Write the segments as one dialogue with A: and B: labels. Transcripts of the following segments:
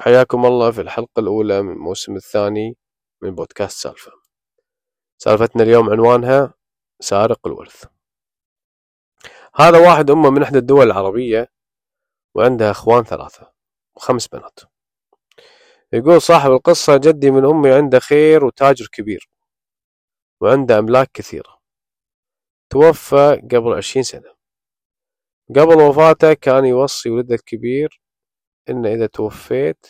A: حياكم الله في الحلقة الأولى من الموسم الثاني من بودكاست سالفة. سالفتنا اليوم عنوانها سارق الورث. هذا واحد أمه من إحدى الدول العربية وعندها أخوان ثلاثة وخمس بنات. يقول صاحب القصة جدي من أمي عنده خير وتاجر كبير وعنده أملاك كثيرة. توفى قبل عشرين سنة. قبل وفاته كان يوصي ولده الكبير إن إذا توفيت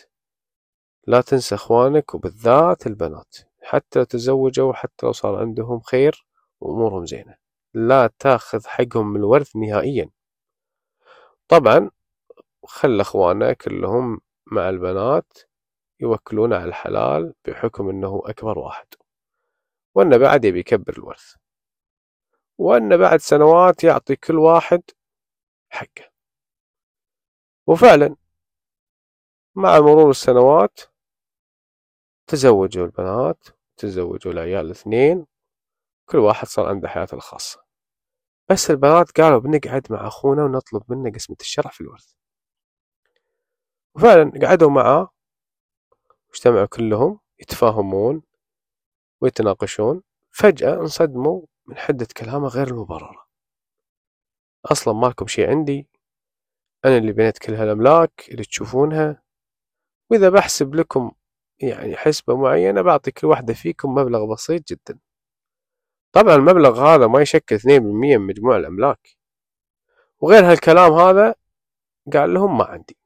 A: لا تنسى إخوانك وبالذات البنات حتى لو تزوجوا حتى لو صار عندهم خير وأمورهم زينة. لا تأخذ حقهم من الورث نهائيا. طبعا خلى إخوانه كلهم مع البنات يوكلون على الحلال بحكم أنه أكبر واحد. وأنه بعد يبي يكبر الورث. وأنه بعد سنوات يعطي كل واحد حقه. وفعلا مع مرور السنوات تزوجوا البنات تزوجوا العيال الاثنين كل واحد صار عنده حياته الخاصة. بس البنات قالوا بنقعد مع أخونا ونطلب منه قسمة الشرع في الورث. وفعلا قعدوا معاه واجتمعوا كلهم يتفاهمون ويتناقشون. فجأة انصدموا من حدة كلامه غير المبررة. أصلا مالكم شي عندي أنا اللي بنيت كل هالأملاك اللي تشوفونها. وإذا بحسب لكم يعني حسبة معينة بعطي كل واحدة فيكم مبلغ بسيط جدا. طبعا المبلغ هذا ما يشكل اثنين بالمية من مجموع الأملاك. وغير هالكلام هذا قال لهم ما عندي.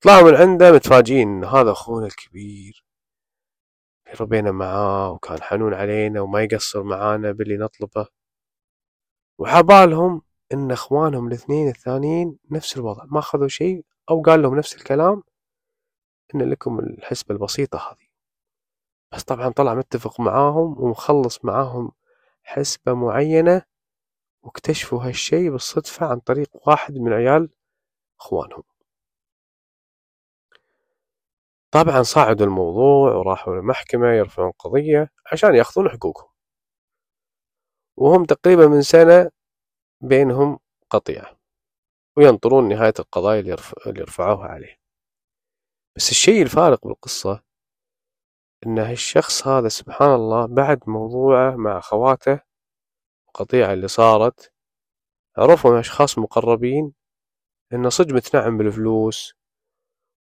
A: طلعوا من عنده متفاجئين إن هذا أخونا الكبير ربينا معاه وكان حنون علينا وما يقصر معانا باللي نطلبه. وعبالهم إن أخوانهم الاثنين الثانيين نفس الوضع ما أخذوا شيء أو قال لهم نفس الكلام إن لكم الحسبة البسيطة هذه. بس طبعا طلع متفق معاهم ومخلص معاهم حسبة معينة واكتشفوا هالشي بالصدفة عن طريق واحد من عيال إخوانهم. طبعا صعدوا الموضوع وراحوا للمحكمة يرفعون قضية عشان يأخذون حقوقهم. وهم تقريبا من سنة بينهم قطيعة. وينطرون نهاية القضايا اللي, يرف... اللي رفعوها عليه. بس الشيء الفارق بالقصة إن هالشخص هذا سبحان الله بعد موضوعه مع أخواته القطيعة اللي صارت عرفوا من أشخاص مقربين إنه صدق متنعم بالفلوس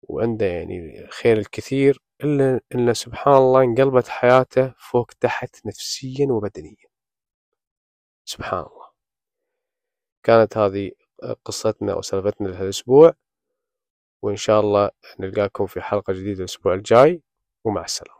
A: وعنده يعني الخير الكثير إلا إن سبحان الله انقلبت حياته فوق تحت نفسيا وبدنيا. سبحان الله. كانت هذه قصتنا وسالفتنا لهالأسبوع. وإن شاء الله نلقاكم في حلقة جديدة الأسبوع الجاي ومع السلامة.